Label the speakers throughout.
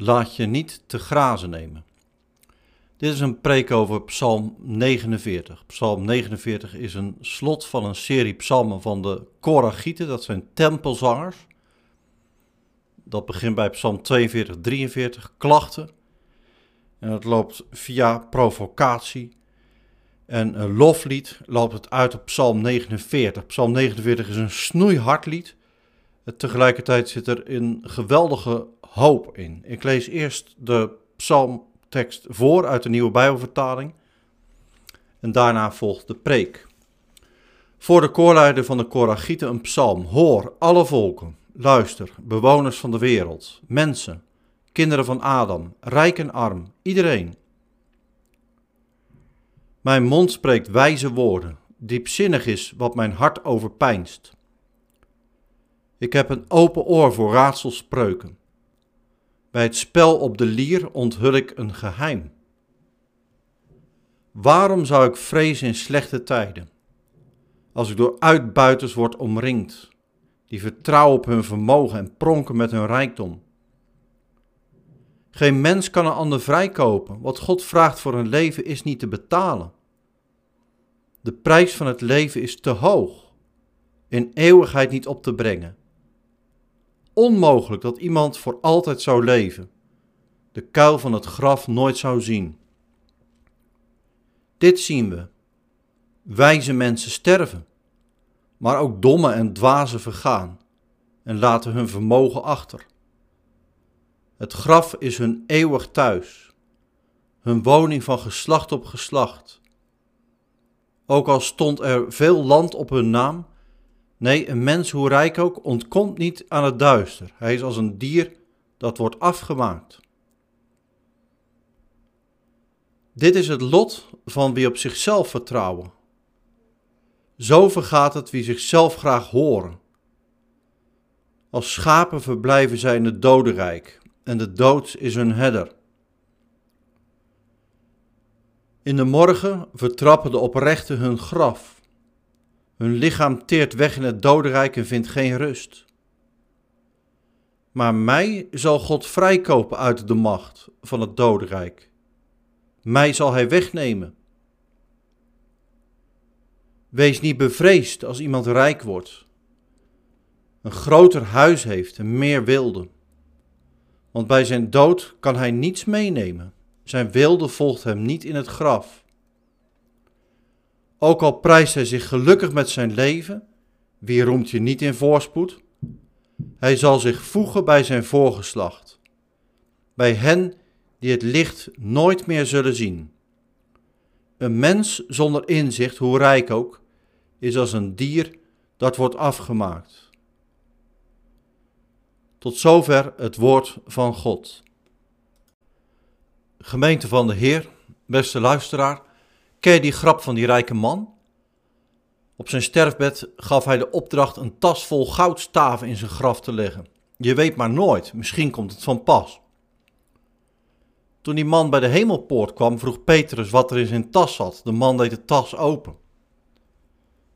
Speaker 1: laat je niet te grazen nemen. Dit is een preek over Psalm 49. Psalm 49 is een slot van een serie psalmen van de Koragieten, dat zijn tempelzangers. Dat begint bij Psalm 42, 43, klachten. En het loopt via provocatie. En een loflied loopt het uit op Psalm 49. Psalm 49 is een snoeihard lied. Tegelijkertijd zit er een geweldige hoop in. Ik lees eerst de psalmtekst voor uit de nieuwe Bijbelvertaling. En daarna volgt de preek. Voor de koorleider van de Koragieten een psalm. Hoor, alle volken, luister, bewoners van de wereld, mensen, kinderen van Adam, rijk en arm, iedereen. Mijn mond spreekt wijze woorden, diepzinnig is wat mijn hart overpeinst. Ik heb een open oor voor raadselspreuken. Bij het spel op de lier onthul ik een geheim. Waarom zou ik vrezen in slechte tijden, als ik door uitbuiters word omringd, die vertrouwen op hun vermogen en pronken met hun rijkdom? Geen mens kan een ander vrijkopen. Wat God vraagt voor een leven is niet te betalen. De prijs van het leven is te hoog, in eeuwigheid niet op te brengen onmogelijk dat iemand voor altijd zou leven, de kuil van het graf nooit zou zien. Dit zien we. Wijze mensen sterven, maar ook domme en dwazen vergaan en laten hun vermogen achter. Het graf is hun eeuwig thuis, hun woning van geslacht op geslacht. Ook al stond er veel land op hun naam, Nee, een mens, hoe rijk ook, ontkomt niet aan het duister. Hij is als een dier dat wordt afgemaakt. Dit is het lot van wie op zichzelf vertrouwen. Zo vergaat het wie zichzelf graag horen. Als schapen verblijven zij in het dodenrijk en de dood is hun herder. In de morgen vertrappen de oprechten hun graf hun lichaam teert weg in het dodenrijk en vindt geen rust. Maar mij zal God vrijkopen uit de macht van het dodenrijk. Mij zal hij wegnemen. Wees niet bevreesd als iemand rijk wordt, een groter huis heeft en meer wilde. Want bij zijn dood kan hij niets meenemen. Zijn wilde volgt hem niet in het graf. Ook al prijst hij zich gelukkig met zijn leven, wie roemt je niet in voorspoed? Hij zal zich voegen bij zijn voorgeslacht, bij hen die het licht nooit meer zullen zien. Een mens zonder inzicht, hoe rijk ook, is als een dier dat wordt afgemaakt. Tot zover het woord van God. Gemeente van de Heer, beste luisteraar, Ken je die grap van die rijke man? Op zijn sterfbed gaf hij de opdracht een tas vol goudstaven in zijn graf te leggen. Je weet maar nooit, misschien komt het van pas. Toen die man bij de hemelpoort kwam, vroeg Petrus wat er in zijn tas zat. De man deed de tas open.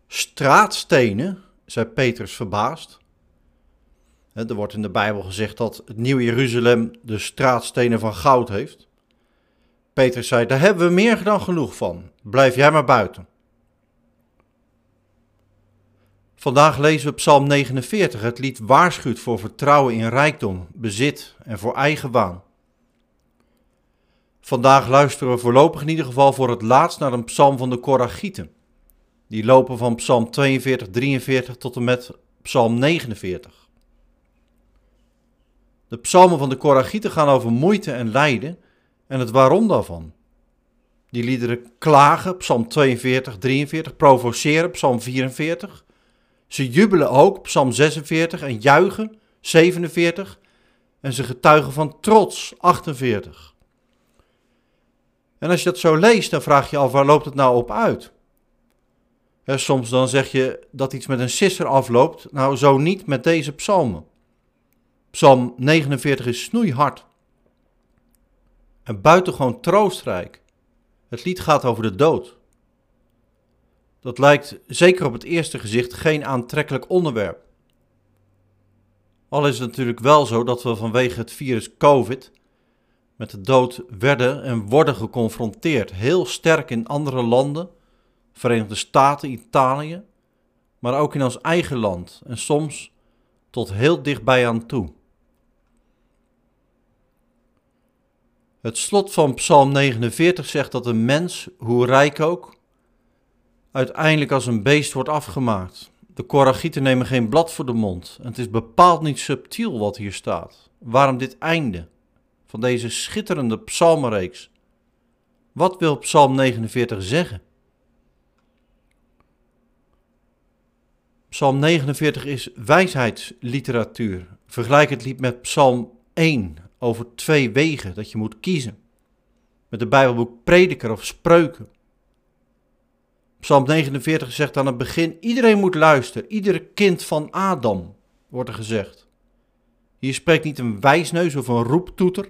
Speaker 1: Straatstenen, zei Petrus verbaasd. Er wordt in de Bijbel gezegd dat het Nieuwe Jeruzalem de straatstenen van goud heeft. Petrus zei, daar hebben we meer dan genoeg van. Blijf jij maar buiten. Vandaag lezen we Psalm 49. Het lied waarschuwt voor vertrouwen in rijkdom, bezit en voor eigenwaan. Vandaag luisteren we voorlopig in ieder geval voor het laatst naar een psalm van de Koragieten. Die lopen van psalm 42, 43 tot en met psalm 49. De psalmen van de Koragieten gaan over moeite en lijden en het waarom daarvan. Die liederen klagen, Psalm 42, 43, provoceren, Psalm 44. Ze jubelen ook, Psalm 46, en juichen, 47. En ze getuigen van trots, 48. En als je dat zo leest, dan vraag je af, waar loopt het nou op uit? soms dan zeg je dat iets met een sisser afloopt. Nou, zo niet met deze psalmen. Psalm 49 is snoeihard en buitengewoon troostrijk. Het lied gaat over de dood. Dat lijkt zeker op het eerste gezicht geen aantrekkelijk onderwerp. Al is het natuurlijk wel zo dat we vanwege het virus COVID met de dood werden en worden geconfronteerd. Heel sterk in andere landen, Verenigde Staten, Italië, maar ook in ons eigen land en soms tot heel dichtbij aan toe. Het slot van Psalm 49 zegt dat een mens, hoe rijk ook, uiteindelijk als een beest wordt afgemaakt. De Koragieten nemen geen blad voor de mond. Het is bepaald niet subtiel wat hier staat. Waarom dit einde van deze schitterende psalmenreeks? Wat wil Psalm 49 zeggen? Psalm 49 is wijsheidsliteratuur. Vergelijk het lied met Psalm 1 over twee wegen dat je moet kiezen. Met de Bijbelboek Prediker of Spreuken. Psalm 49 zegt aan het begin: iedereen moet luisteren, iedere kind van Adam, wordt er gezegd. Hier spreekt niet een wijsneus of een roeptoeter.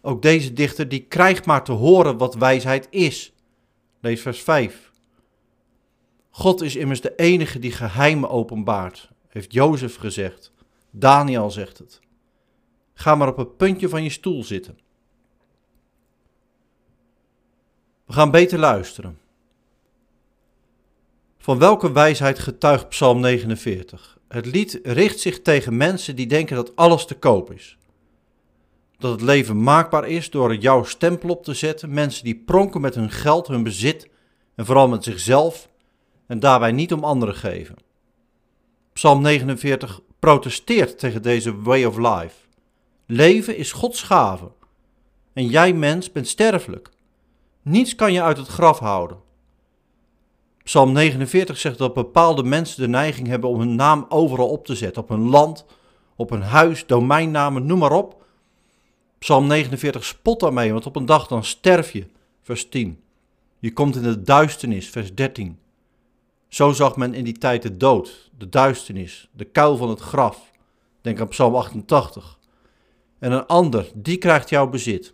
Speaker 1: Ook deze dichter die krijgt maar te horen wat wijsheid is. Lees vers 5. God is immers de enige die geheimen openbaart, heeft Jozef gezegd. Daniel zegt het. Ga maar op het puntje van je stoel zitten. We gaan beter luisteren. Van welke wijsheid getuigt Psalm 49? Het lied richt zich tegen mensen die denken dat alles te koop is. Dat het leven maakbaar is door er jouw stempel op te zetten. Mensen die pronken met hun geld, hun bezit en vooral met zichzelf en daarbij niet om anderen geven. Psalm 49 protesteert tegen deze way of life. Leven is Gods gave. En jij mens bent sterfelijk. Niets kan je uit het graf houden. Psalm 49 zegt dat bepaalde mensen de neiging hebben om hun naam overal op te zetten. Op hun land, op hun huis, domeinnamen, noem maar op. Psalm 49 spot daarmee, want op een dag dan sterf je. Vers 10. Je komt in de duisternis, vers 13. Zo zag men in die tijd de dood, de duisternis, de kuil van het graf. Denk aan Psalm 88. En een ander, die krijgt jouw bezit.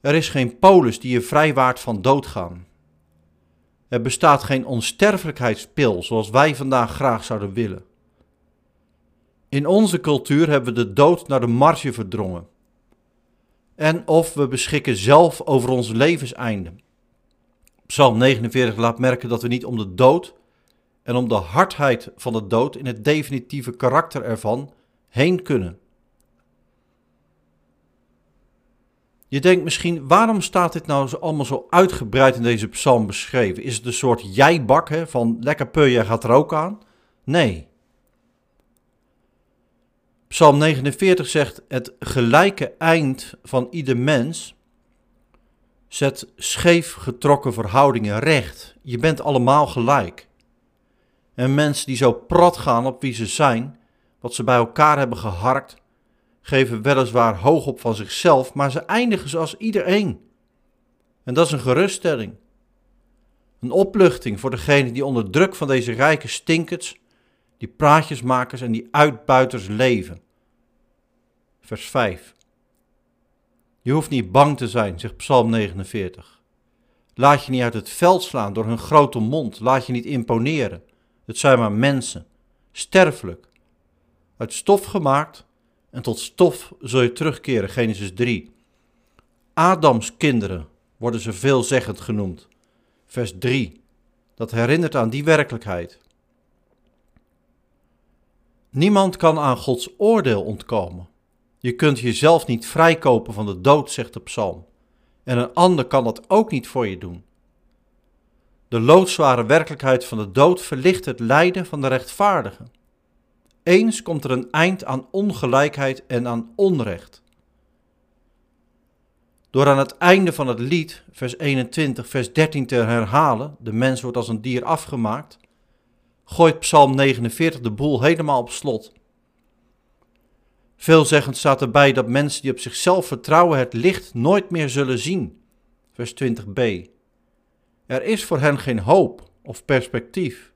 Speaker 1: Er is geen polis die je vrijwaart van doodgaan. Er bestaat geen onsterfelijkheidspil zoals wij vandaag graag zouden willen. In onze cultuur hebben we de dood naar de marge verdrongen. En of we beschikken zelf over ons levenseinde. Psalm 49 laat merken dat we niet om de dood en om de hardheid van de dood in het definitieve karakter ervan heen kunnen. Je denkt misschien, waarom staat dit nou allemaal zo uitgebreid in deze psalm beschreven? Is het een soort jijbak hè, van lekker peur, jij gaat er ook aan? Nee. Psalm 49 zegt, het gelijke eind van ieder mens zet scheef getrokken verhoudingen recht. Je bent allemaal gelijk. En mensen die zo prat gaan op wie ze zijn, wat ze bij elkaar hebben geharkt, geven weliswaar hoog op van zichzelf, maar ze eindigen zoals iedereen. En dat is een geruststelling. Een opluchting voor degene die onder druk van deze rijke stinkers, die praatjesmakers en die uitbuiters leven. Vers 5. Je hoeft niet bang te zijn, zegt Psalm 49. Laat je niet uit het veld slaan door hun grote mond, laat je niet imponeren. Het zijn maar mensen, sterfelijk, uit stof gemaakt en tot stof zul je terugkeren. Genesis 3. Adams kinderen worden ze veelzeggend genoemd. Vers 3. Dat herinnert aan die werkelijkheid. Niemand kan aan Gods oordeel ontkomen. Je kunt jezelf niet vrijkopen van de dood, zegt de psalm. En een ander kan dat ook niet voor je doen. De loodzware werkelijkheid van de dood verlicht het lijden van de rechtvaardigen. Eens komt er een eind aan ongelijkheid en aan onrecht. Door aan het einde van het lied, vers 21, vers 13 te herhalen, de mens wordt als een dier afgemaakt, gooit Psalm 49 de boel helemaal op slot. Veelzeggend staat erbij dat mensen die op zichzelf vertrouwen het licht nooit meer zullen zien. Vers 20b. Er is voor hen geen hoop of perspectief.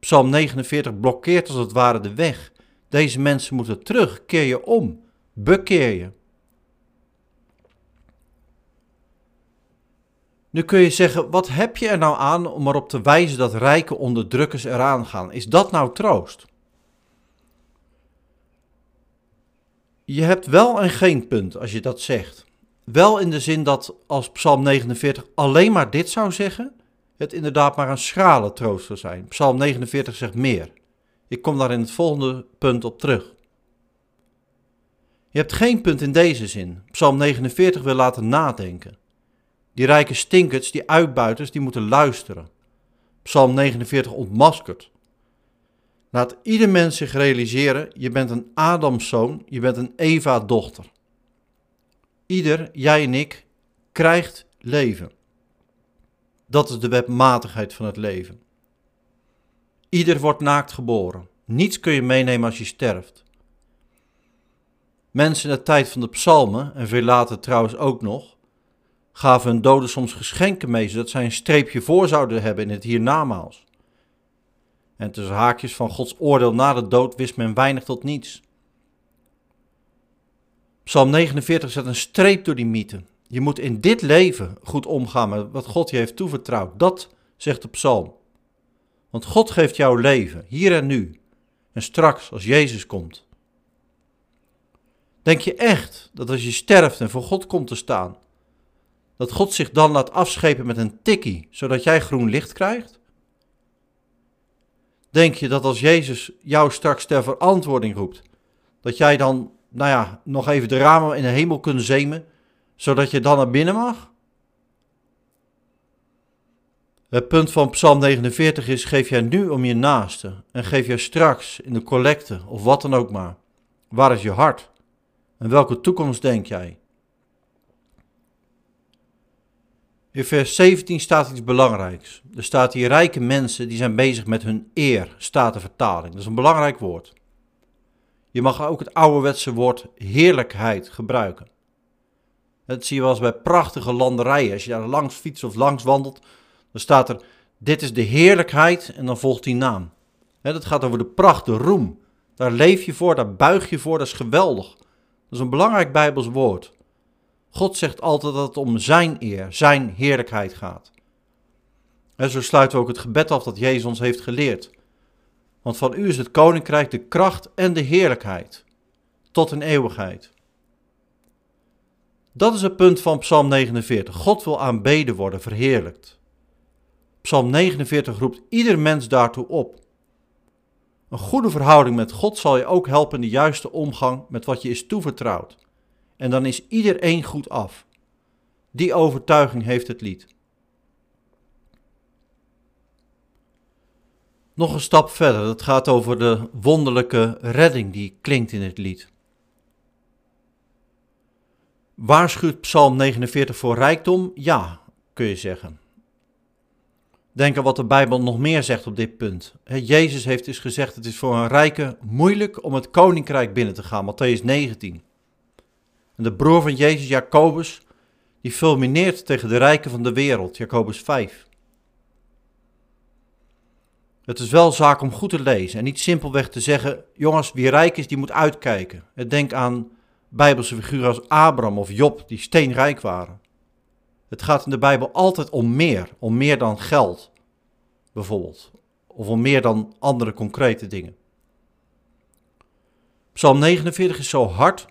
Speaker 1: Psalm 49 blokkeert als het ware de weg. Deze mensen moeten terug, keer je om, bekeer je. Nu kun je zeggen, wat heb je er nou aan om erop te wijzen dat rijke onderdrukkers eraan gaan? Is dat nou troost? je hebt wel en geen punt als je dat zegt. Wel in de zin dat als Psalm 49 alleen maar dit zou zeggen, het inderdaad maar een schrale troost zou zijn. Psalm 49 zegt meer. Ik kom daar in het volgende punt op terug. Je hebt geen punt in deze zin. Psalm 49 wil laten nadenken. Die rijke stinkers, die uitbuiters, die moeten luisteren. Psalm 49 ontmaskert. Laat ieder mens zich realiseren, je bent een Adamszoon, je bent een Eva-dochter. Ieder, jij en ik, krijgt leven. Dat is de wetmatigheid van het leven. Ieder wordt naakt geboren. Niets kun je meenemen als je sterft. Mensen in de tijd van de psalmen, en veel later trouwens ook nog, gaven hun doden soms geschenken mee, zodat zij een streepje voor zouden hebben in het hiernamaals. En tussen haakjes van Gods oordeel na de dood wist men weinig tot niets. Psalm 49 zet een streep door die mythe. Je moet in dit leven goed omgaan met wat God je heeft toevertrouwd. Dat zegt de psalm. Want God geeft jou leven, hier en nu. En straks, als Jezus komt. Denk je echt dat als je sterft en voor God komt te staan, dat God zich dan laat afschepen met een tikkie, zodat jij groen licht krijgt? Denk je dat als Jezus jou straks ter verantwoording roept, dat jij dan, nou ja, nog even de ramen in de hemel kunt zemen, zodat je dan naar binnen mag? Het punt van Psalm 49 is: geef jij nu om je naaste en geef jij straks in de collecte of wat dan ook maar. Waar is je hart? En welke toekomst denk jij? In vers 17 staat iets belangrijks. Er staat hier rijke mensen die zijn bezig met hun eer, staat de vertaling. Dat is een belangrijk woord. Je mag ook het ouderwetse woord heerlijkheid gebruiken. Dat zie je wel eens bij prachtige landerijen. Als je daar langs fietst of langs wandelt, dan staat er, dit is de heerlijkheid en dan volgt die naam. Dat gaat over de pracht, de roem. Daar leef je voor, daar buig je voor, dat is geweldig. Dat is een belangrijk Bijbels woord. God zegt altijd dat het om zijn eer, zijn heerlijkheid gaat. En zo sluiten we ook het gebed af dat Jezus ons heeft geleerd. Want van u is het koninkrijk de kracht en de heerlijkheid, tot in eeuwigheid. Dat is het punt van Psalm 49. God wil aanbeden worden, verheerlijkt. Psalm 49 roept ieder mens daartoe op. Een goede verhouding met God zal je ook helpen in de juiste omgang met wat je is toevertrouwd. En dan is iedereen goed af. Die overtuiging heeft het lied. Nog een stap verder, dat gaat over de wonderlijke redding die klinkt in het lied. Waarschuwt Psalm 49 voor rijkdom? Ja, kun je zeggen. Denk aan wat de Bijbel nog meer zegt op dit punt. Jezus heeft dus gezegd: het is voor een rijke moeilijk om het koninkrijk binnen te gaan. Matthäus 19. En de broer van Jezus, Jacobus, die fulmineert tegen de rijken van de wereld. Jacobus 5. Het is wel zaak om goed te lezen en niet simpelweg te zeggen: jongens, wie rijk is, die moet uitkijken. Denk aan Bijbelse figuren als Abraham of Job, die steenrijk waren. Het gaat in de Bijbel altijd om meer, om meer dan geld, bijvoorbeeld, of om meer dan andere concrete dingen. Psalm 49 is zo hard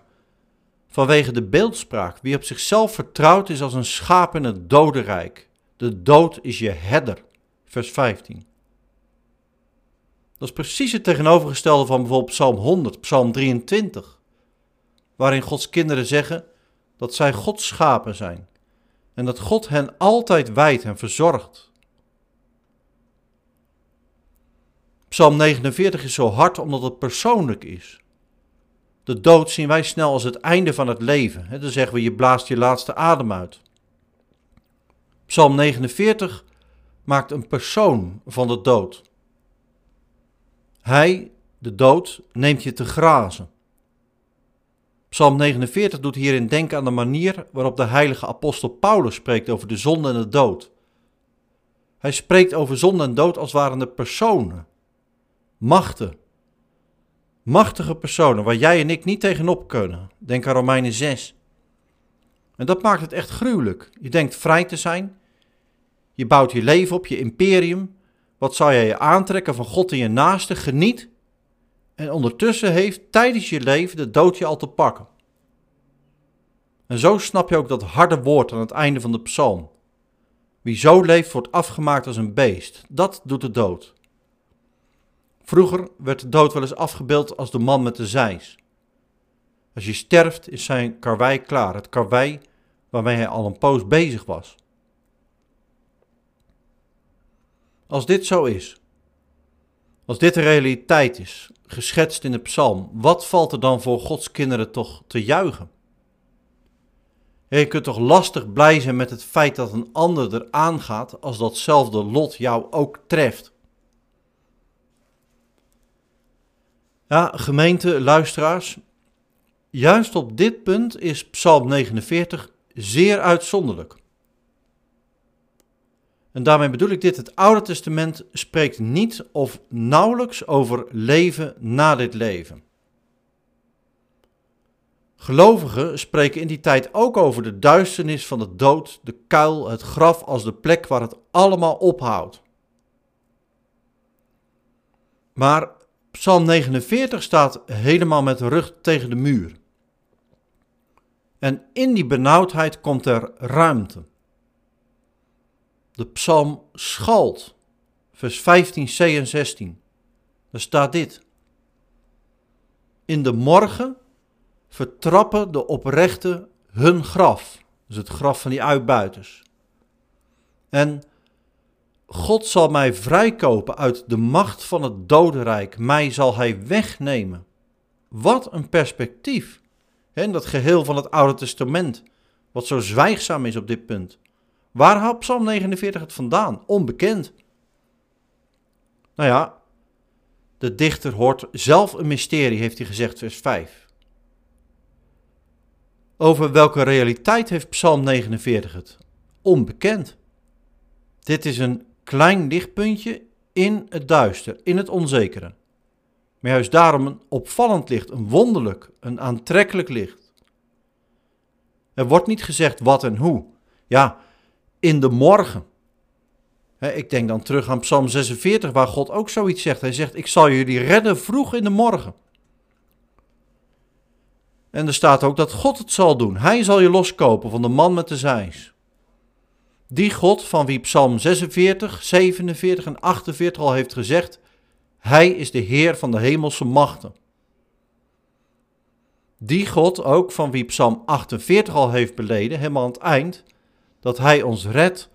Speaker 1: vanwege de beeldspraak. Wie op zichzelf vertrouwd is als een schaap in het dodenrijk. De dood is je herder. Vers 15. Dat is precies het tegenovergestelde van bijvoorbeeld Psalm 100, Psalm 23 waarin Gods kinderen zeggen dat zij Gods schapen zijn en dat God hen altijd wijdt en verzorgt. Psalm 49 is zo hard omdat het persoonlijk is. De dood zien wij snel als het einde van het leven. Dan zeggen we, je blaast je laatste adem uit. Psalm 49 maakt een persoon van de dood. Hij, de dood, neemt je te grazen. Psalm 49 doet hierin denken aan de manier waarop de heilige apostel Paulus spreekt over de zonde en de dood. Hij spreekt over zonde en dood als waren het personen, machten, machtige personen waar jij en ik niet tegenop kunnen. Denk aan Romeinen 6. En dat maakt het echt gruwelijk. Je denkt vrij te zijn, je bouwt je leven op, je imperium. Wat zou jij je aantrekken van God en je naaste? Geniet. En ondertussen heeft tijdens je leven de dood je al te pakken. En zo snap je ook dat harde woord aan het einde van de psalm. Wie zo leeft wordt afgemaakt als een beest. Dat doet de dood. Vroeger werd de dood wel eens afgebeeld als de man met de zeis. Als je sterft is zijn karwei klaar, het karwei waarmee hij al een poos bezig was. Als dit zo is, als dit de realiteit is, geschetst in de psalm, wat valt er dan voor Gods kinderen toch te juichen? Je kunt toch lastig blij zijn met het feit dat een ander er aangaat als datzelfde lot jou ook treft. Ja, gemeente, luisteraars, juist op dit punt is Psalm 49 zeer uitzonderlijk. En daarmee bedoel ik dit: het Oude Testament spreekt niet of nauwelijks over leven na dit leven. Gelovigen spreken in die tijd ook over de duisternis van de dood, de kuil, het graf als de plek waar het allemaal ophoudt. Maar Psalm 49 staat helemaal met de rug tegen de muur. En in die benauwdheid komt er ruimte. De psalm schalt, vers 15, C en 16. Daar staat dit. In de morgen vertrappen de oprechten hun graf. Dus het graf van die uitbuiters. En God zal mij vrijkopen uit de macht van het dodenrijk. Mij zal hij wegnemen. Wat een perspectief. En dat geheel van het Oude Testament. Wat zo zwijgzaam is op dit punt. Waar haalt Psalm 49 het vandaan? Onbekend. Nou ja, de dichter hoort zelf een mysterie, heeft hij gezegd, vers 5. Over welke realiteit heeft Psalm 49 het? Onbekend. Dit is een klein lichtpuntje in het duister, in het onzekere. Maar juist daarom een opvallend licht, een wonderlijk, een aantrekkelijk licht. Er wordt niet gezegd wat en hoe. Ja, in de morgen. ik denk dan terug aan Psalm 46, waar God ook zoiets zegt. Hij zegt: Ik zal jullie redden vroeg in de morgen. En er staat ook dat God het zal doen. Hij zal je loskopen van de man met de zeis. Die God van wie Psalm 46, 47 en 48 al heeft gezegd: Hij is de Heer van de hemelse machten. Die God ook van wie Psalm 48 al heeft beleden, helemaal aan het eind, dat Hij ons redt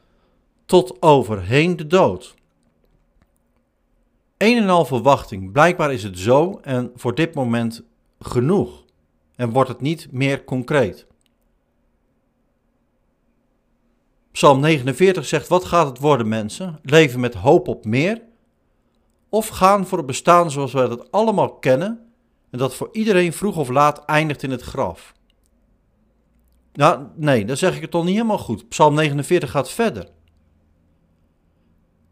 Speaker 1: tot overheen de dood. Een en al verwachting. Blijkbaar is het zo en voor dit moment genoeg. En wordt het niet meer concreet. Psalm 49 zegt: Wat gaat het worden, mensen? Leven met hoop op meer? Of gaan voor het bestaan zoals wij dat allemaal kennen en dat voor iedereen vroeg of laat eindigt in het graf? Nou, nee, dan zeg ik het toch niet helemaal goed. Psalm 49 gaat verder.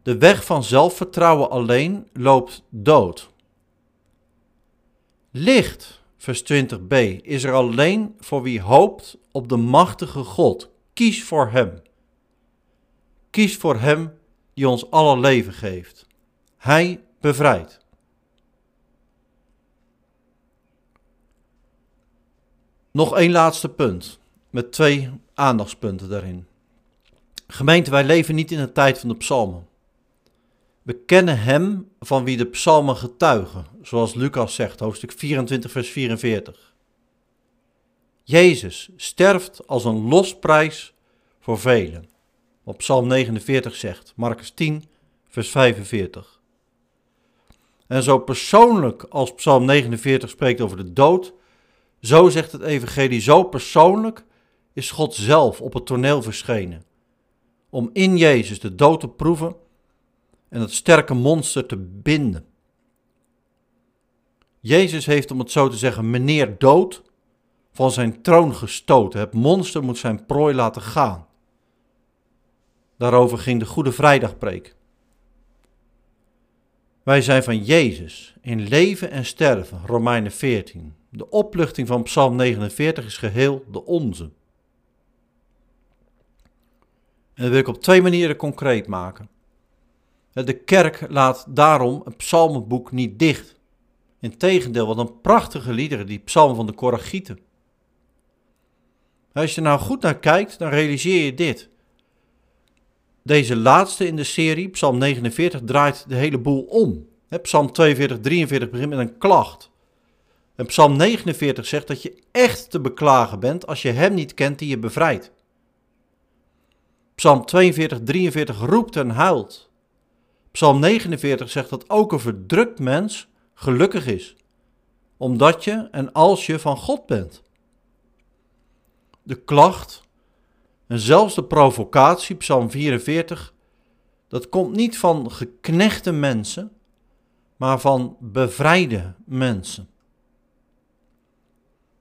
Speaker 1: De weg van zelfvertrouwen alleen loopt dood. Licht, vers 20b, is er alleen voor wie hoopt op de machtige God. Kies voor Hem. Kies voor Hem die ons alle leven geeft. Hij bevrijdt. Nog één laatste punt met twee aandachtspunten daarin. Gemeente, wij leven niet in de tijd van de psalmen. We kennen Hem van wie de psalmen getuigen, zoals Lucas zegt, hoofdstuk 24, vers 44. Jezus sterft als een losprijs voor velen, wat Psalm 49 zegt, Marcus 10, vers 45. En zo persoonlijk als Psalm 49 spreekt over de dood, zo zegt het Evangelie, zo persoonlijk is God zelf op het toneel verschenen. Om in Jezus de dood te proeven en het sterke monster te binden. Jezus heeft, om het zo te zeggen, meneer dood van zijn troon gestoten. Het monster moet zijn prooi laten gaan. Daarover ging de Goede Vrijdagpreek. Wij zijn van Jezus in leven en sterven, Romeinen 14. De opluchting van Psalm 49 is geheel de onze. En dat wil ik op twee manieren concreet maken. De kerk laat daarom het psalmenboek niet dicht. Integendeel, wat een prachtige liederen, die psalm van de Koragieten. Als je nou goed naar kijkt, dan realiseer je dit. Deze laatste in de serie, Psalm 49, draait de hele boel om. Psalm 42, 43 begint met een klacht. En Psalm 49 zegt dat je echt te beklagen bent als je Hem niet kent die je bevrijdt. Psalm 42, 43 roept en huilt. Psalm 49 zegt dat ook een verdrukt mens gelukkig is, omdat je en als je van God bent. De klacht en zelfs de provocatie, Psalm 44, dat komt niet van geknechte mensen, maar van bevrijde mensen.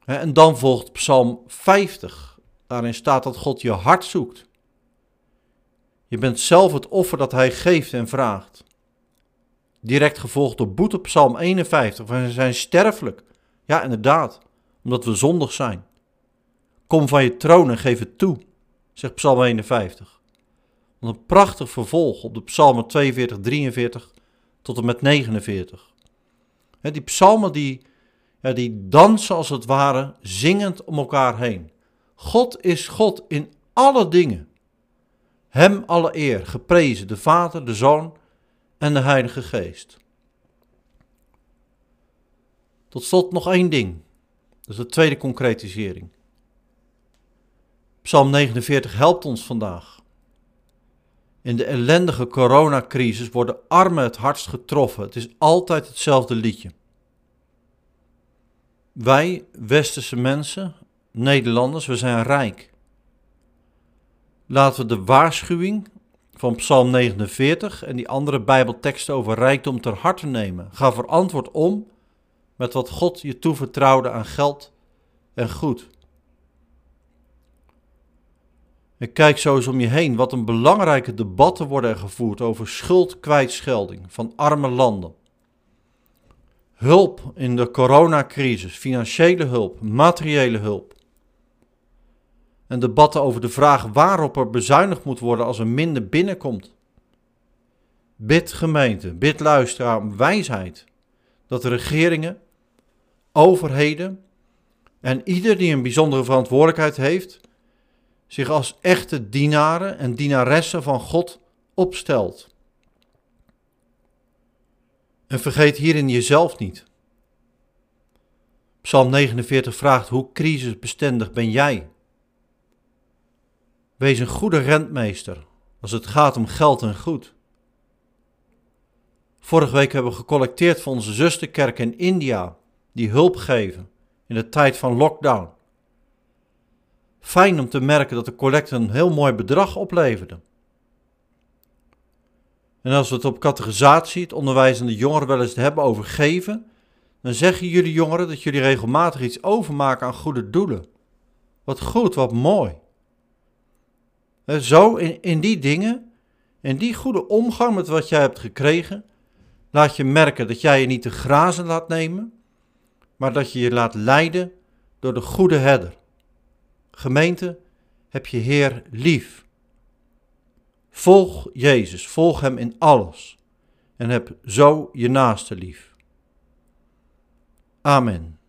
Speaker 1: En dan volgt Psalm 50. Daarin staat dat God je hart zoekt. Je bent zelf het offer dat Hij geeft en vraagt. Direct gevolgd door boete Psalm 51. We zijn sterfelijk. Ja, inderdaad, omdat we zondig zijn. Kom van je troon en geef het toe, zegt Psalm 51. Wat een prachtig vervolg op de psalmen 42, 43 tot en met 49. die psalmen die, ja, die dansen als het ware zingend om elkaar heen. God is God in alle dingen. Hem alle eer, geprezen, de Vader, de Zoon en de Heilige Geest. Tot slot nog één ding. Dat is de tweede concretisering. Psalm 49 helpt ons vandaag. In de ellendige coronacrisis worden armen het hardst getroffen. Het is altijd hetzelfde liedje. Wij, westerse mensen, Nederlanders, we zijn rijk. Laten we de waarschuwing van Psalm 49 en die andere Bijbelteksten over rijkdom ter harte nemen. Ga verantwoord om met wat God je toevertrouwde aan geld en goed. En kijk zo eens om je heen wat een belangrijke debatten worden er gevoerd over schuldkwijtschelding van arme landen. Hulp in de coronacrisis, financiële hulp, materiële hulp. En debatten over de vraag waarop er bezuinigd moet worden als er minder binnenkomt. Bid gemeente, bid luisteraar om wijsheid. Dat de regeringen, overheden en ieder die een bijzondere verantwoordelijkheid heeft, zich als echte dienaren en dienaressen van God opstelt. En vergeet hierin jezelf niet. Psalm 49 vraagt: hoe crisisbestendig ben jij? Wees een goede rentmeester als het gaat om geld en goed. Vorige week hebben we gecollecteerd voor onze zusterkerken in India, die hulp geven in de tijd van lockdown. Fijn om te merken dat de collecte een heel mooi bedrag opleverde. En als we het op categorisatie, het onderwijs de jongeren wel eens hebben over geven, dan zeggen jullie jongeren dat jullie regelmatig iets overmaken aan goede doelen. Wat goed, wat mooi. Zo in, die dingen, in die goede omgang met wat jij hebt gekregen, laat je merken dat jij je niet te grazen laat nemen, maar dat je je laat leiden door de goede herder. Gemeente, heb je Heer lief. Volg Jezus, volg Hem in alles en heb zo je naaste lief. Amen.